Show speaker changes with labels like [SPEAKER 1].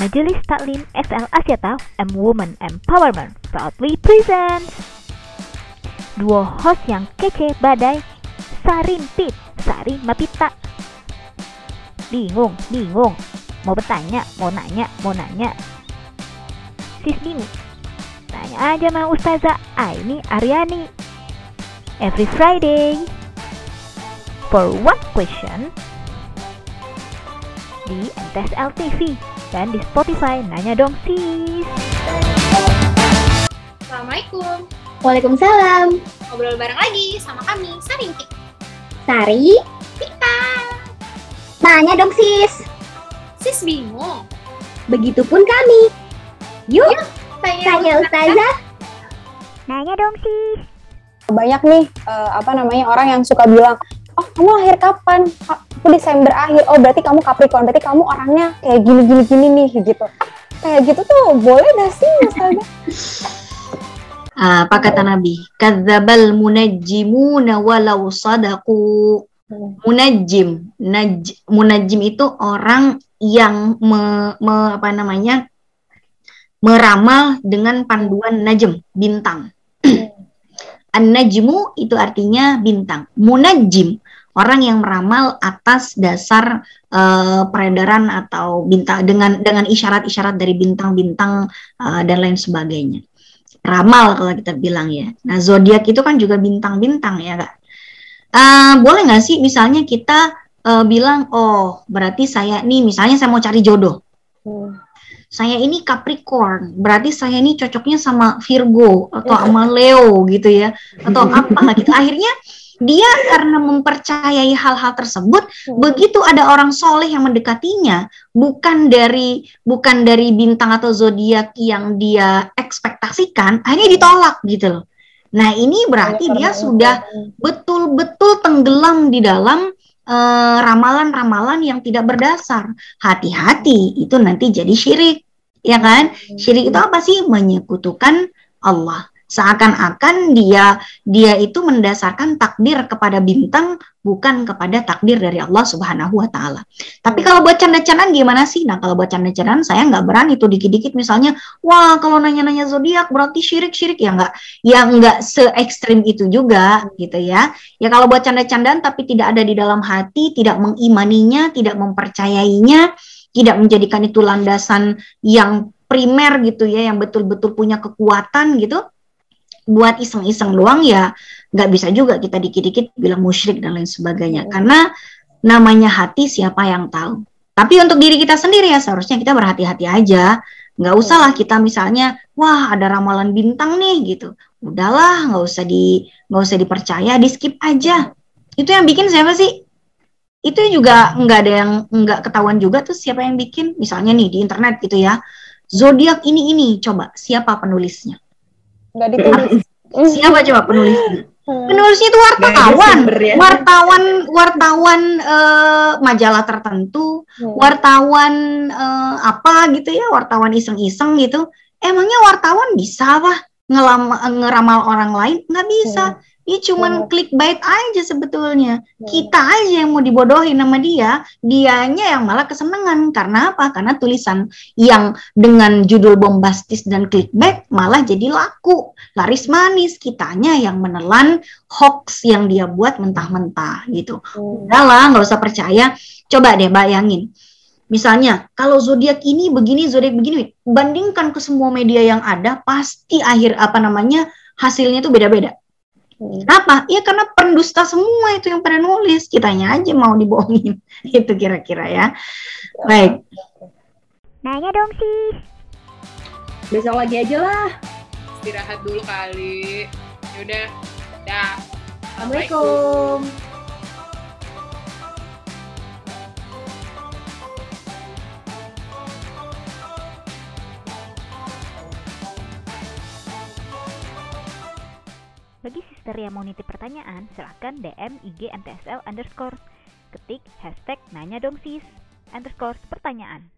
[SPEAKER 1] Majelis Taklim SL Asyata M Women Empowerment proudly presents Duo host yang kece badai Sarimpit, Sari Mapita. Bingung, bingung. Mau bertanya, mau nanya, mau nanya. Sis bingung Tanya aja sama Ustazah Aini Aryani. Every Friday For one question di MTSL TV dan di Spotify Nanya Dong Sis.
[SPEAKER 2] Assalamualaikum.
[SPEAKER 3] Waalaikumsalam.
[SPEAKER 2] Ngobrol bareng lagi sama kami, Sarintik.
[SPEAKER 3] Sari,
[SPEAKER 2] Kita.
[SPEAKER 3] tanya dong sis.
[SPEAKER 2] Sis bingung.
[SPEAKER 3] Begitupun kami. Yuk,
[SPEAKER 2] Tanya,
[SPEAKER 3] tanya Ustazah.
[SPEAKER 1] Nanya dong Sis.
[SPEAKER 4] banyak nih eh, apa namanya orang yang suka bilang oh kamu lahir kapan "Ah, aku Desember akhir oh berarti kamu Capricorn berarti kamu orangnya kayak gini gini gini nih gitu kayak gitu tuh boleh gak sih Mas?
[SPEAKER 5] Ah, apa kata Nabi? Kadzabal munajjimuna walau sadaku. Munajjim, naj, munajjim itu orang yang me, me- apa namanya? meramal dengan panduan najm, bintang. An-najmu itu artinya bintang. Munajjim, orang yang meramal atas dasar eh, peredaran atau bintang dengan dengan isyarat-isyarat dari bintang-bintang eh, dan lain sebagainya ramal kalau kita bilang ya. Nah, zodiak itu kan juga bintang-bintang ya, Kak. Eh, boleh nggak sih misalnya kita eh, bilang, oh berarti saya nih, misalnya saya mau cari jodoh. Saya ini Capricorn, berarti saya ini cocoknya sama Virgo atau sama Leo gitu ya, atau apa gitu. Akhirnya dia karena mempercayai hal-hal tersebut, begitu ada orang soleh yang mendekatinya, bukan dari bukan dari bintang atau zodiak yang dia ekspektasikan, akhirnya ditolak gitu loh. Nah ini berarti dia sudah betul-betul tenggelam di dalam eh, ramalan-ramalan yang tidak berdasar. Hati-hati, itu nanti jadi syirik, ya kan? Syirik itu apa sih? Menyekutukan Allah. Seakan-akan dia dia itu mendasarkan takdir kepada bintang bukan kepada takdir dari Allah Subhanahu wa taala. Tapi kalau buat canda-candaan gimana sih? Nah, kalau buat canda-candaan saya nggak berani tuh dikit-dikit misalnya, wah kalau nanya-nanya zodiak berarti syirik-syirik ya nggak ya nggak se ekstrim itu juga gitu ya. Ya kalau buat canda-candaan tapi tidak ada di dalam hati, tidak mengimaninya, tidak mempercayainya, tidak menjadikan itu landasan yang primer gitu ya, yang betul-betul punya kekuatan gitu buat iseng-iseng doang ya nggak bisa juga kita dikit-dikit bilang musyrik dan lain sebagainya. Karena namanya hati siapa yang tahu? Tapi untuk diri kita sendiri ya seharusnya kita berhati-hati aja. Nggak usah lah kita misalnya wah ada ramalan bintang nih gitu. Udahlah nggak usah di nggak usah dipercaya di skip aja. Itu yang bikin siapa sih? Itu juga nggak ada yang nggak ketahuan juga tuh siapa yang bikin. Misalnya nih di internet gitu ya. Zodiak ini ini coba siapa penulisnya
[SPEAKER 4] nggak ditulis
[SPEAKER 5] Siapa coba penulisnya? Penulisnya itu wartawan, wartawan, wartawan eh, majalah tertentu, wartawan eh, apa gitu ya, wartawan iseng-iseng gitu. Emangnya wartawan bisa apa ngelam, ngeramal orang lain? Nggak bisa. Ini cuman clickbait aja sebetulnya. Kita aja yang mau dibodohin sama dia, dianya yang malah kesenangan. Karena apa? Karena tulisan yang dengan judul bombastis dan clickbait malah jadi laku, laris manis. Kitanya yang menelan hoax yang dia buat mentah-mentah gitu. Udahlah, nggak usah percaya. Coba deh bayangin. Misalnya, kalau zodiak ini begini, zodiak begini, bandingkan ke semua media yang ada, pasti akhir apa namanya hasilnya itu beda-beda. Kenapa? Ya karena pendusta semua itu yang pada nulis. Kitanya aja mau dibohongin. itu kira-kira ya. Baik.
[SPEAKER 1] Nanya dong Sis.
[SPEAKER 3] Besok lagi aja lah.
[SPEAKER 2] Istirahat dulu kali. Yaudah. Dah.
[SPEAKER 3] Assalamualaikum.
[SPEAKER 1] Bagi sister yang mau nitip pertanyaan, silahkan DM IG MTSL underscore. Ketik hashtag nanya dong sis underscore pertanyaan.